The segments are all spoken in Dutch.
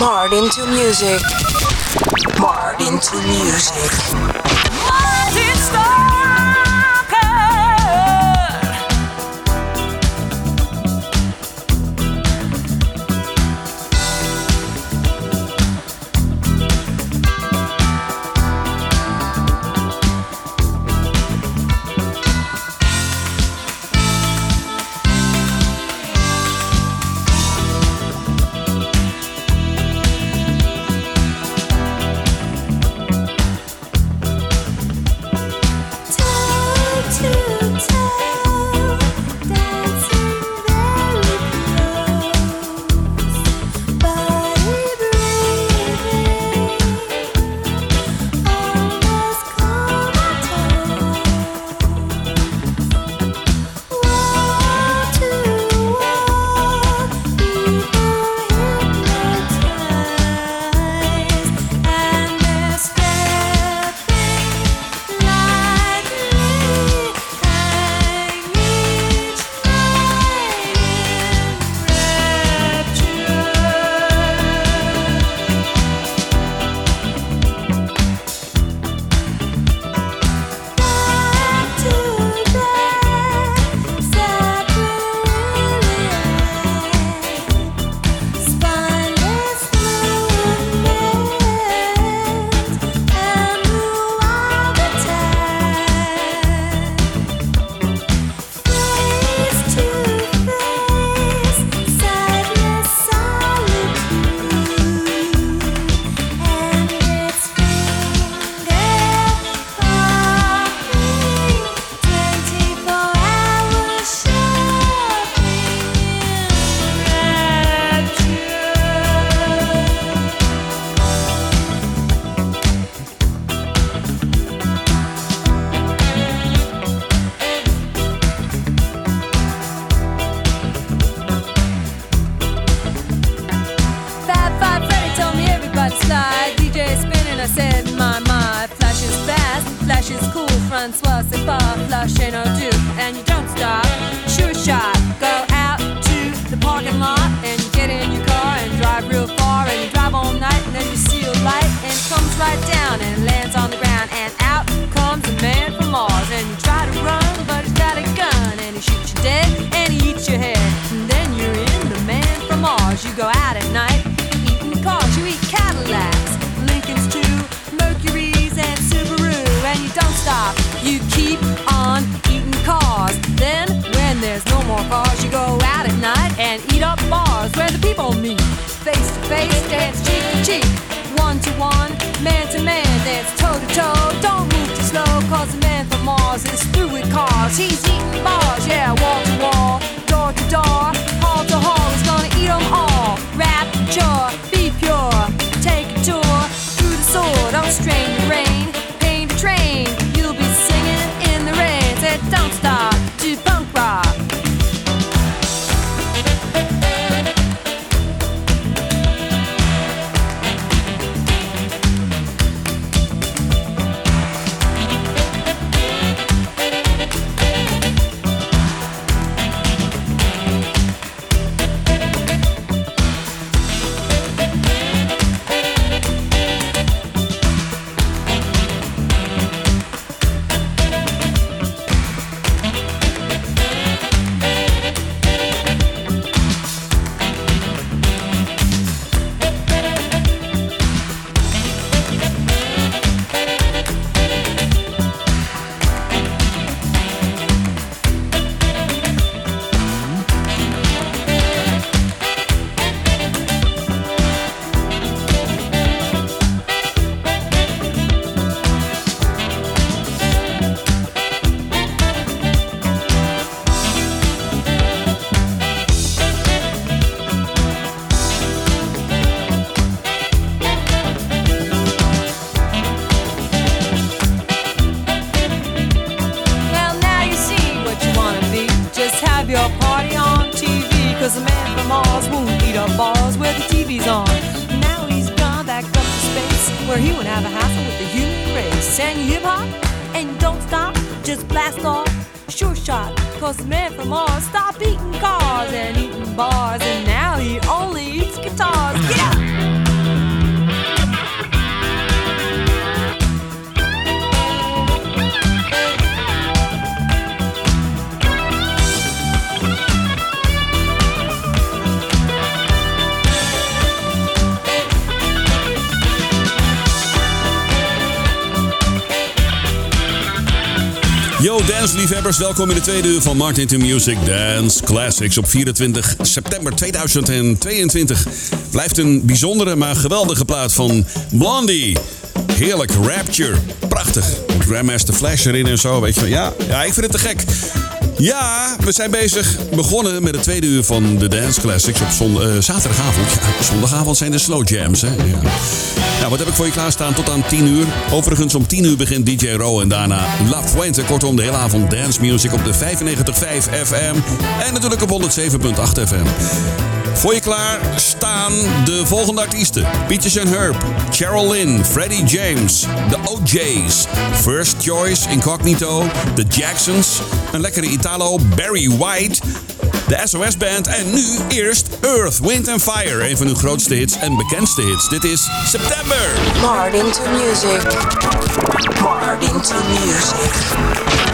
Martin to music. Martin to music. Yo, danceliefhebbers, welkom in de tweede uur van Martin to Music Dance Classics op 24 september 2022. Blijft een bijzondere, maar geweldige plaat van Blondie. Heerlijk, Rapture, prachtig. Grandmaster Flash erin en zo, weet je Ja, ja, ik vind het te gek. Ja, we zijn bezig begonnen met het tweede uur van de Dance Classics op zond uh, zaterdagavond. Ja, zondagavond zijn de slow jams, hè. Ja. Nou, wat heb ik voor je klaarstaan tot aan 10 uur? Overigens om 10 uur begint DJ Ro en daarna La Fuente. Kortom, de hele avond dance music op de 95.5 FM en natuurlijk op 107.8 FM. Voor je klaar staan de volgende artiesten. Peaches and Herb, Cheryl Lynn, Freddie James, The OJ's, First Choice, Incognito, The Jacksons, een lekkere Italo, Barry White, de SOS Band en nu eerst Earth, Wind and Fire, een van hun grootste hits en bekendste hits. Dit is September. Martin to music. Martin to music.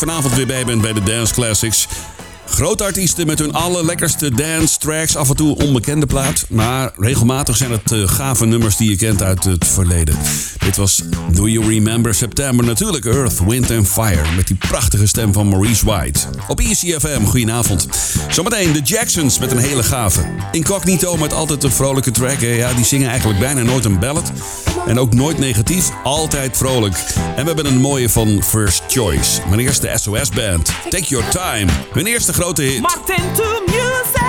Vanavond weer bij bent bij de Dance Classics. Grote artiesten met hun allerlekkerste dance tracks. Af en toe onbekende plaat. Maar regelmatig zijn het uh, gave nummers die je kent uit het verleden. Dit was Do You Remember September? Natuurlijk Earth, Wind and Fire. Met die prachtige stem van Maurice White. Op ECFM, goedenavond. Zometeen de Jacksons met een hele gave. Incognito met altijd een vrolijke track. Ja, die zingen eigenlijk bijna nooit een ballad. En ook nooit negatief, altijd vrolijk. En we hebben een mooie van First Choice. Mijn eerste SOS Band. Take Your Time. Hun eerste grote hit. Martin to music.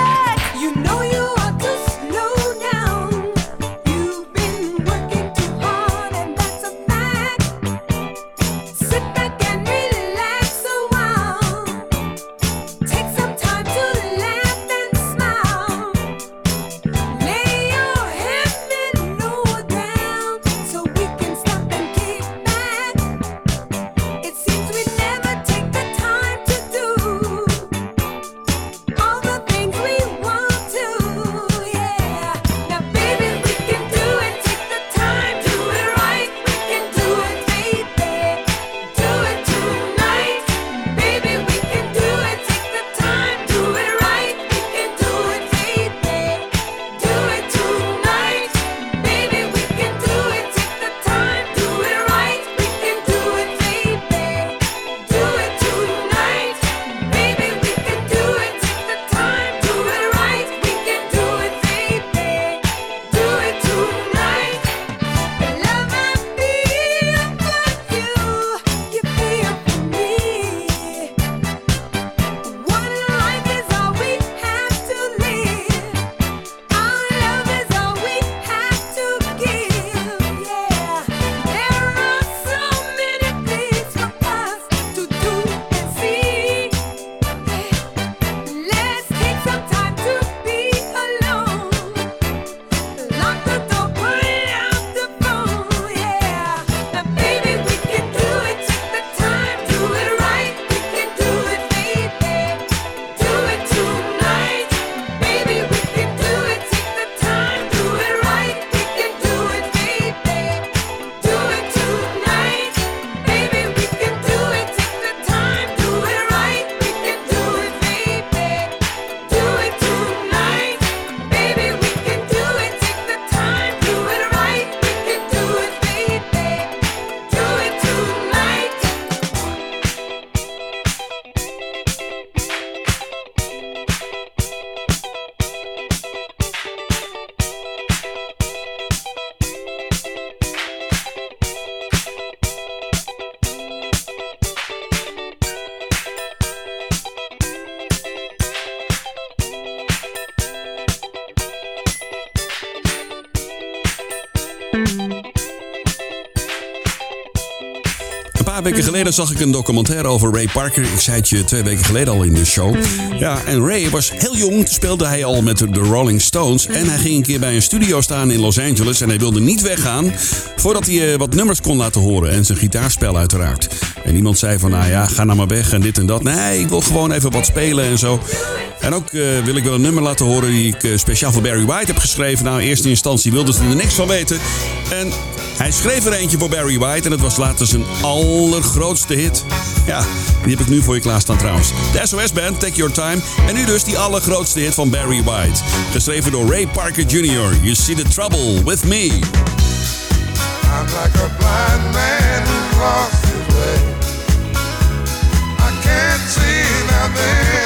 Geleden zag ik een documentaire over Ray Parker. Ik zei het je twee weken geleden al in de show. Ja, en Ray was heel jong. Toen speelde hij al met de Rolling Stones. En hij ging een keer bij een studio staan in Los Angeles. En hij wilde niet weggaan voordat hij eh, wat nummers kon laten horen. En zijn gitaarspel uiteraard. En iemand zei van, nou ja, ga nou maar weg en dit en dat. Nee, ik wil gewoon even wat spelen en zo. En ook eh, wil ik wel een nummer laten horen die ik eh, speciaal voor Barry White heb geschreven. Nou, in eerste instantie wilden ze er niks van weten. En hij schreef er eentje voor Barry White en het was later zijn allergrootste hit. Ja, die heb ik nu voor je klaarstaan trouwens. De SOS Band, Take Your Time. En nu dus die allergrootste hit van Barry White. Geschreven door Ray Parker Jr. You See the Trouble with Me. I'm like a blind man who lost way. I can't see nothing.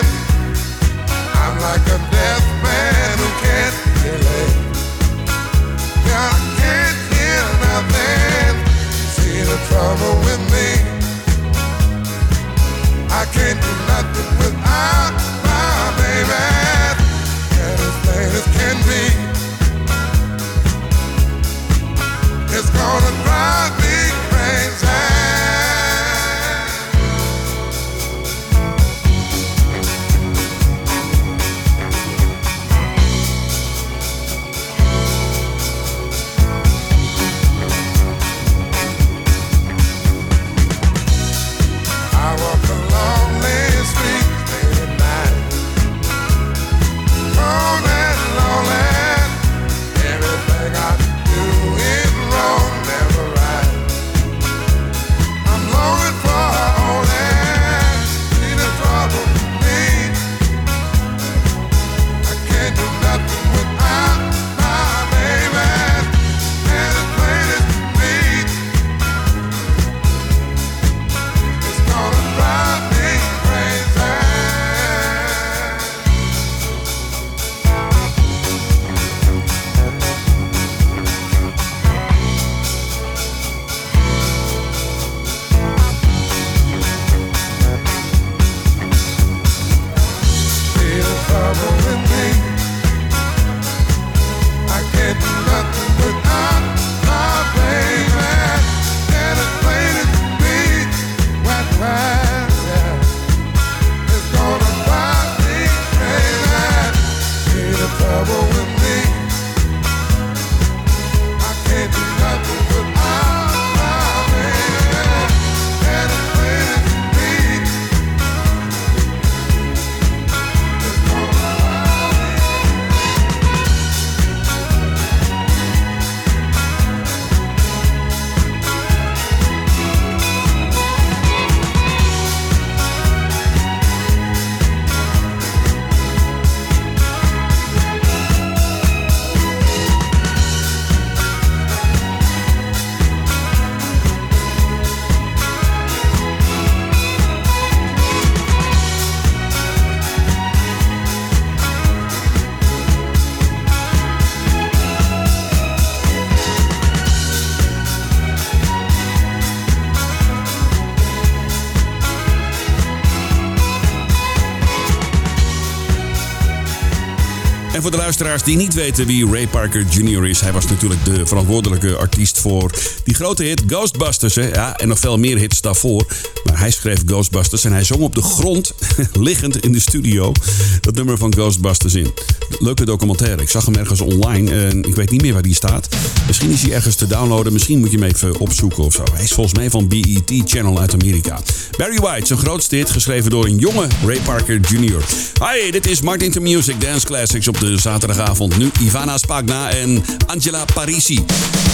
Luisteraars die niet weten wie Ray Parker Jr. is... hij was natuurlijk de verantwoordelijke artiest voor die grote hit Ghostbusters. Hè? Ja, en nog veel meer hits daarvoor. Maar hij schreef Ghostbusters en hij zong op de grond, liggend in de studio... dat nummer van Ghostbusters in. Leuke documentaire. Ik zag hem ergens online en ik weet niet meer waar die staat. Misschien is hij ergens te downloaden. Misschien moet je hem even opzoeken of zo. Hij is volgens mij van BET Channel uit Amerika. Barry White, zijn grootste hit, geschreven door een jonge Ray Parker Jr. Hi, dit is Martin to Music Dance Classics op de zaterdagavond. Nu Ivana Spagna en Angela Parisi.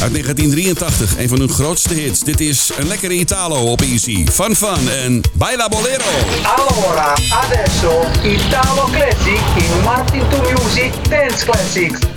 Uit 1983, een van hun grootste hits. Dit is een lekkere Italo op Easy. Fun Fun en Baila Bolero. Allora, adesso Italo Classic in Martin to Music Dance Classics.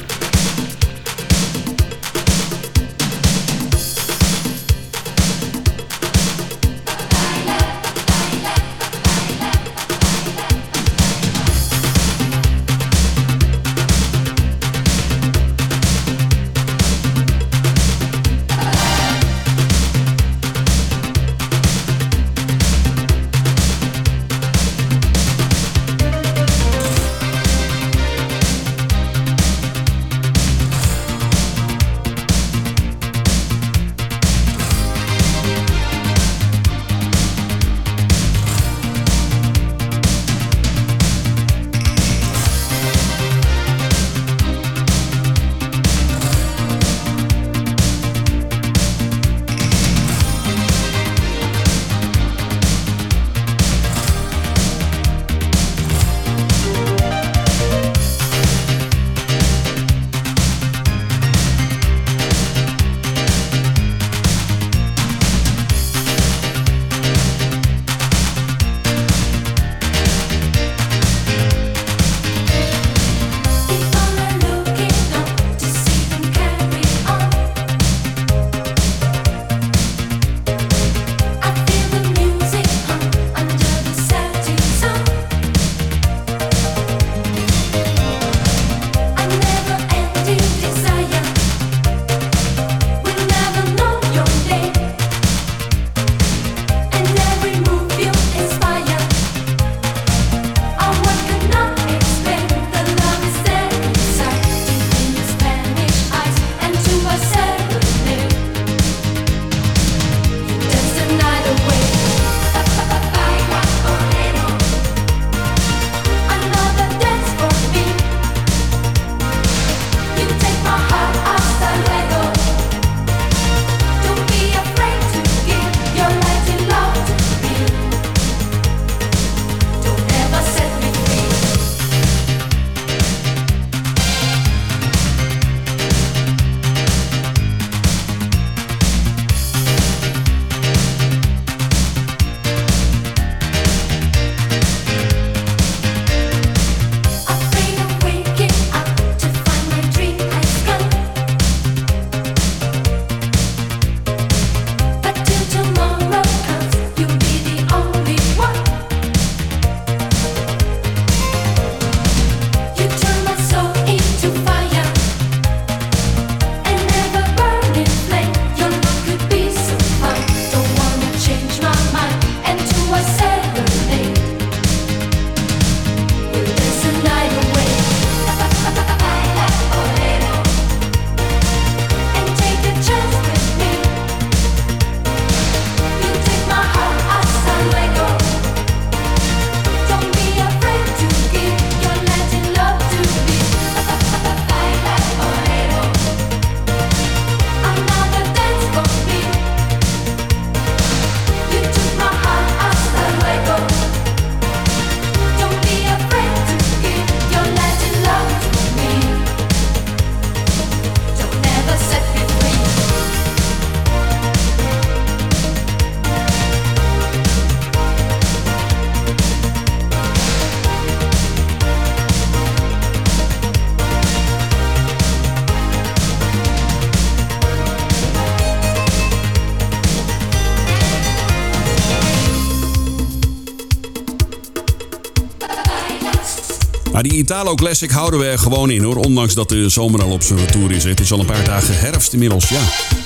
Italo Classic houden we er gewoon in hoor. Ondanks dat de zomer al op zijn retour is. Het is al een paar dagen herfst inmiddels, ja.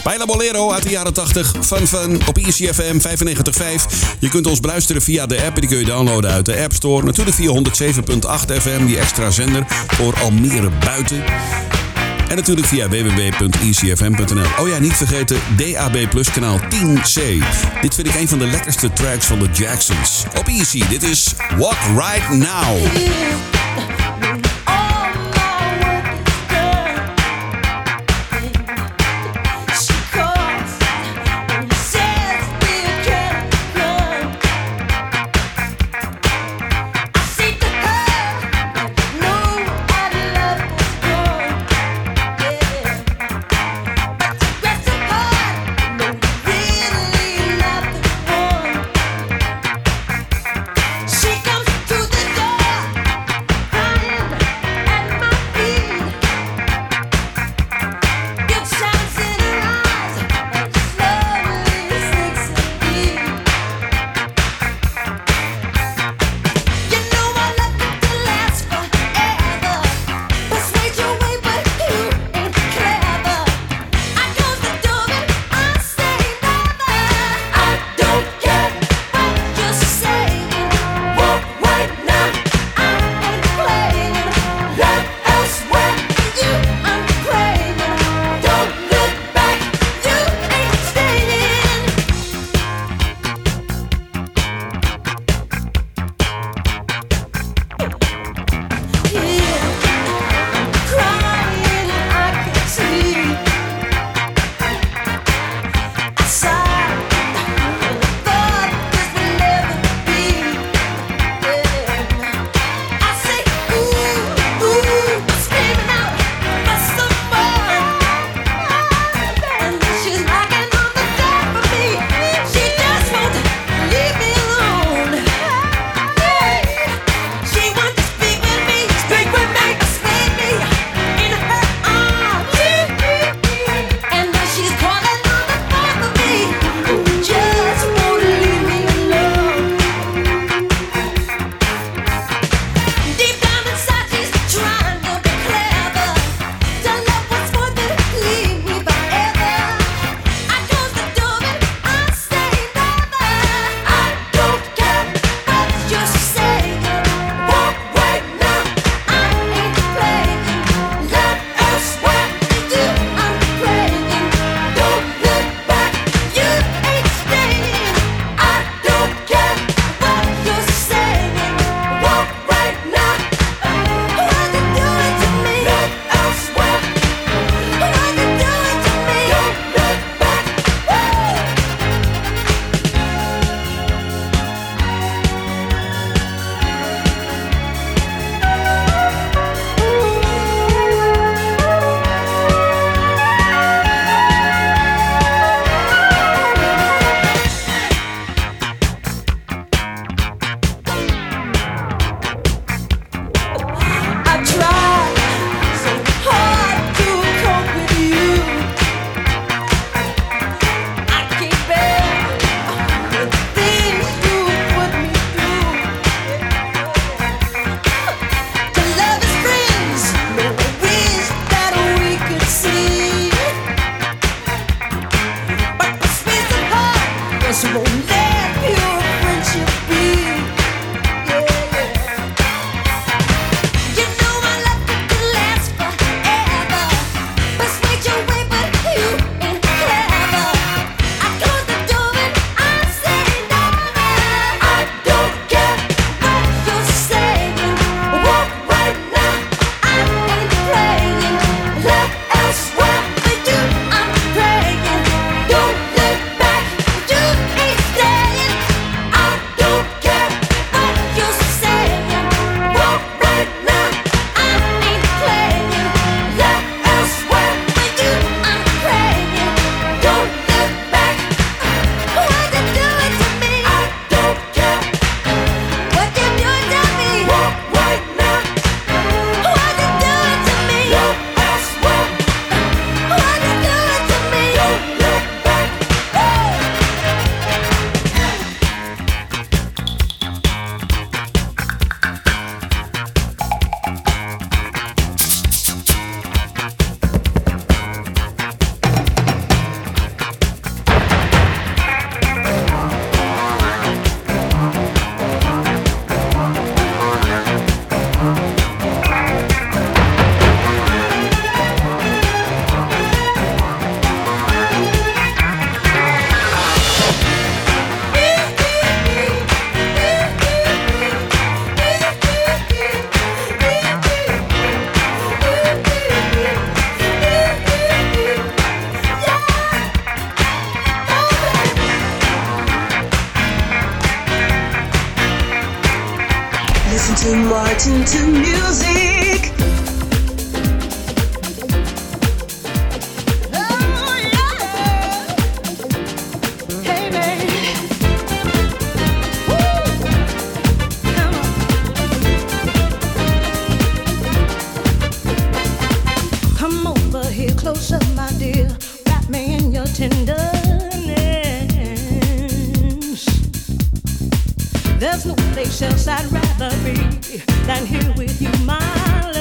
Baila Bolero uit de jaren 80. Fun Fun op ECFM 95.5. Je kunt ons beluisteren via de app. Die kun je downloaden uit de App Store. Natuurlijk via 107.8 FM, die extra zender voor Almere buiten. En natuurlijk via www.ecfm.nl. Oh ja, niet vergeten DAB Plus kanaal 10C. Dit vind ik een van de lekkerste tracks van de Jacksons. Op Easy, dit is Walk Right Now. rather be than here with you, my love.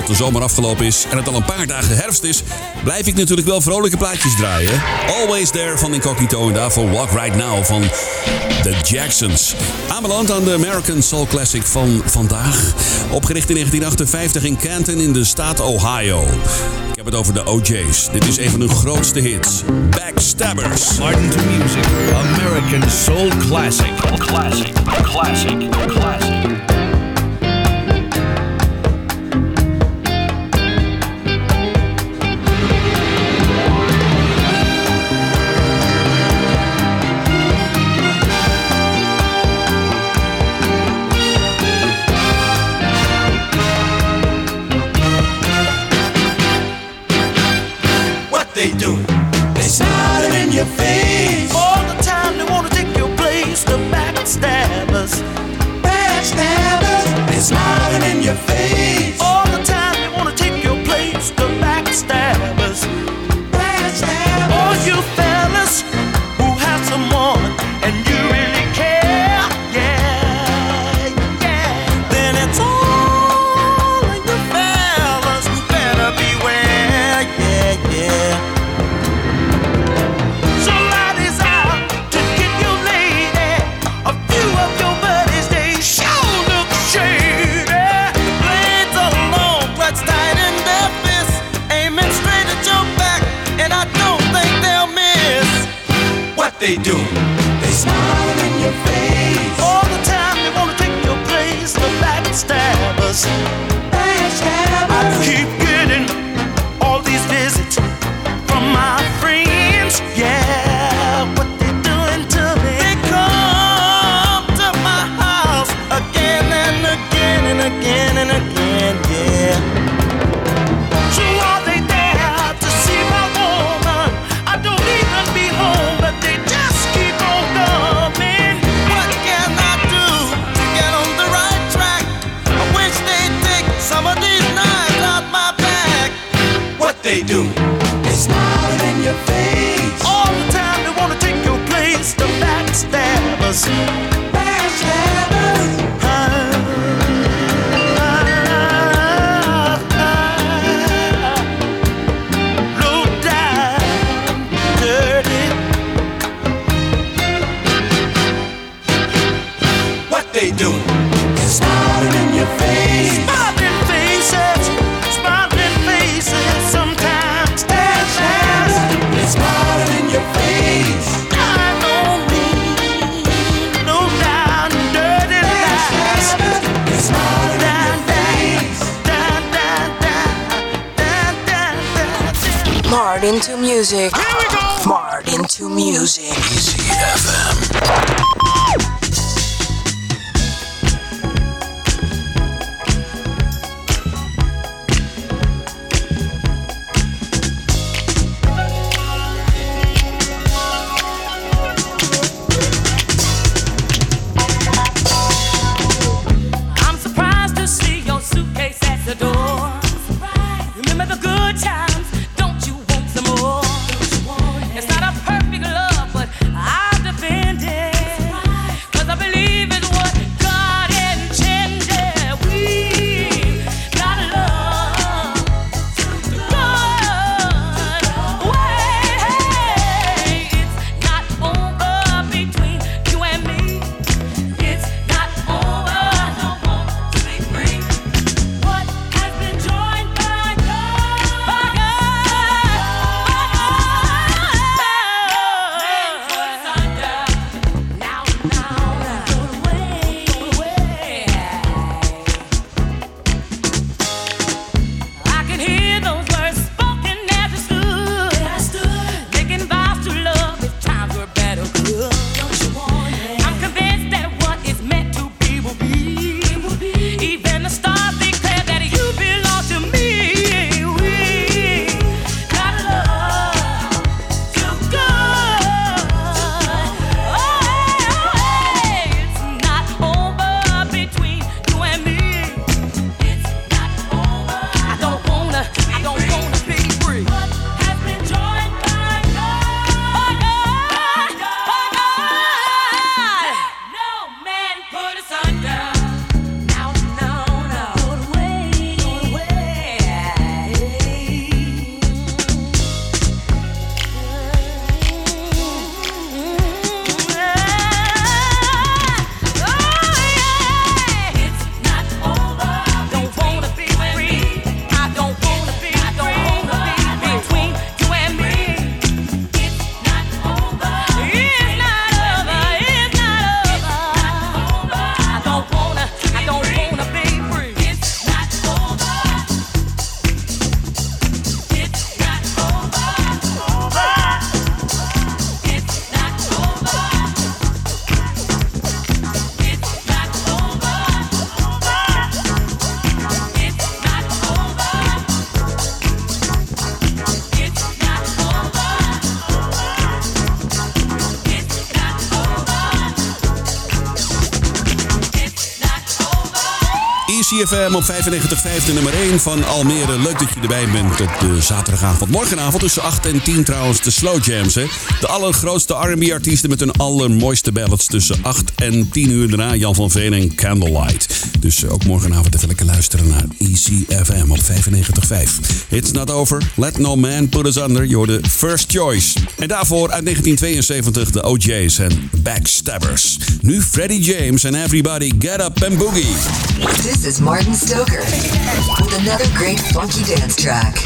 dat de zomer afgelopen is en het al een paar dagen herfst is, blijf ik natuurlijk wel vrolijke plaatjes draaien. Always There van Incognito en daarvoor Walk Right Now van The Jacksons. Aanbeland aan de American Soul Classic van vandaag. Opgericht in 1958 in Canton in de staat Ohio. Ik heb het over de OJ's. Dit is een van hun grootste hits. Backstabbers. Martin to Music. American Soul Classic. Classic. Classic. Classic. Smart into music. Here we go. Smart into music. Easy FM. ZFM op 95.5, nummer 1 van Almere. Leuk dat je erbij bent op de zaterdagavond. Morgenavond tussen 8 en 10 trouwens de Slow Jams. Hè? De allergrootste R&B-artiesten met hun allermooiste ballads tussen 8 en 10 uur daarna. Jan van Veen en Candlelight. Dus eh, ook morgenavond even lekker luisteren naar ECFM op 95.5. It's not over. Let no man put us under. You're the first choice. En daarvoor uit 1972 de OJ's en Backstabbers. Nu Freddie James en Everybody Get Up and Boogie. This is Martin Stoker with another great funky dance track.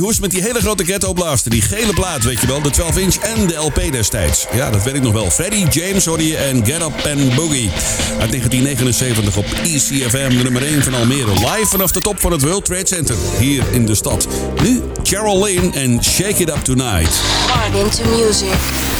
Die met die hele grote ghetto blaster. Die gele plaat, weet je wel. De 12 inch en de LP destijds. Ja, dat weet ik nog wel. Freddie James hoorde en Get Up and Boogie. Uit 1979 op ECFM, nummer 1 van Almere. Live vanaf de top van het World Trade Center. Hier in de stad. Nu Carol Lane en Shake It Up Tonight. Martin to music.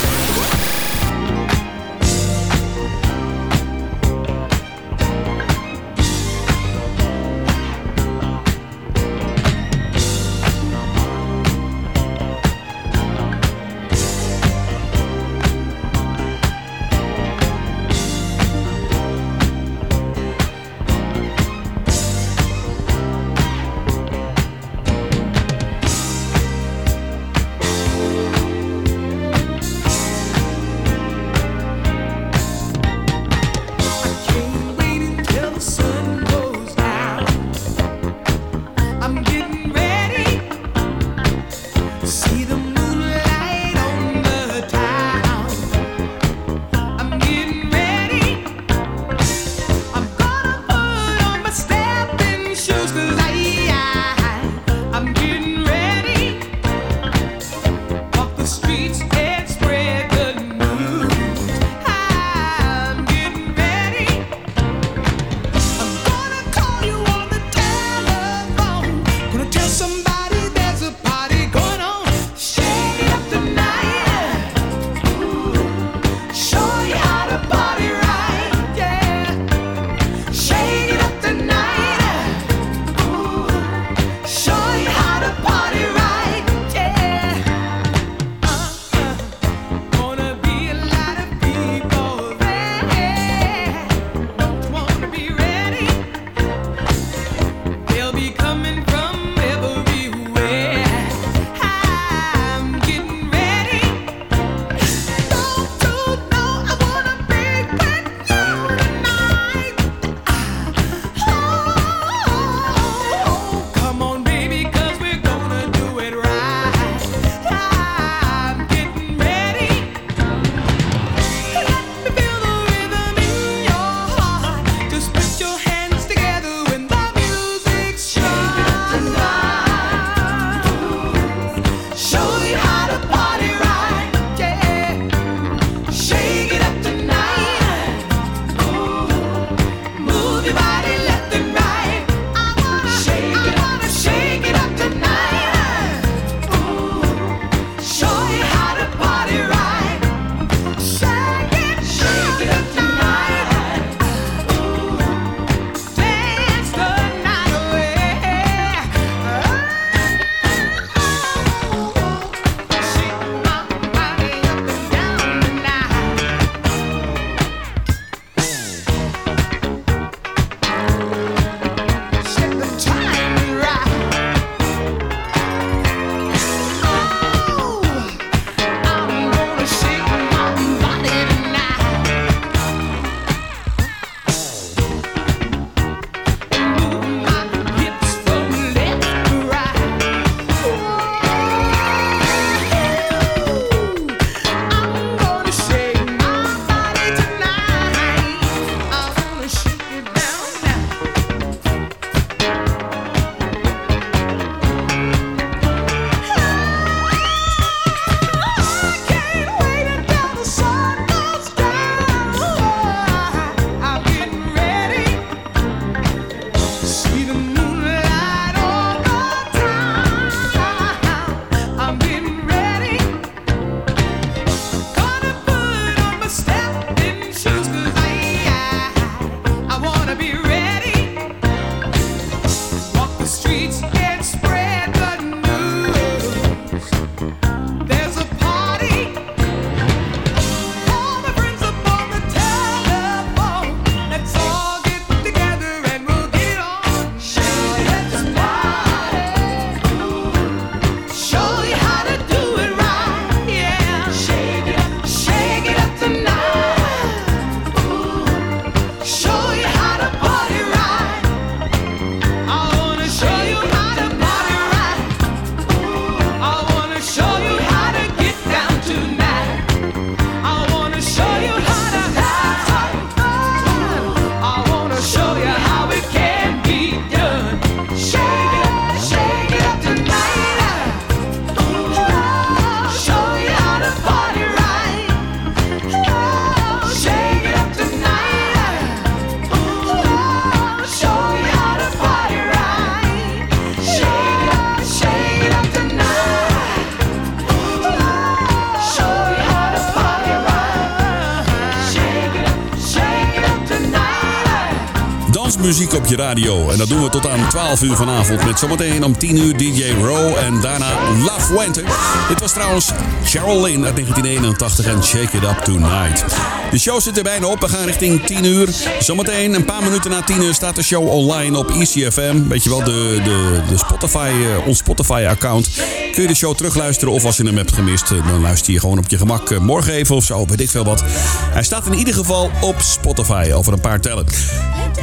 Radio. En dat doen we tot aan 12 uur vanavond. Met zometeen om 10 uur DJ Row en daarna Love Winter. Dit was trouwens Cheryl Lynn uit 1981 en Shake It Up Tonight. De show zit er bijna op. We gaan richting 10 uur. Zometeen een paar minuten na 10 uur staat de show online op ECFM. Weet je wel, de, de, de Spotify, eh, ons Spotify-account. Kun je de show terugluisteren of als je hem hebt gemist, eh, dan luister je gewoon op je gemak eh, morgen even of zo, weet ik veel wat. Hij staat in ieder geval op Spotify over een paar tellen.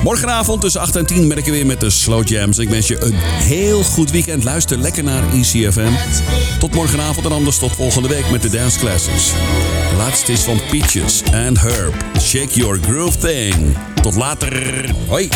Morgenavond tussen 8 en 10 ben ik er weer met de Slow Jams. Ik wens je een heel goed weekend. Luister lekker naar ECFM. Tot morgenavond en anders tot volgende week met de Dance Classics. De laatste is van Peaches and Herb. Shake your groove thing. Tot later. Hoi.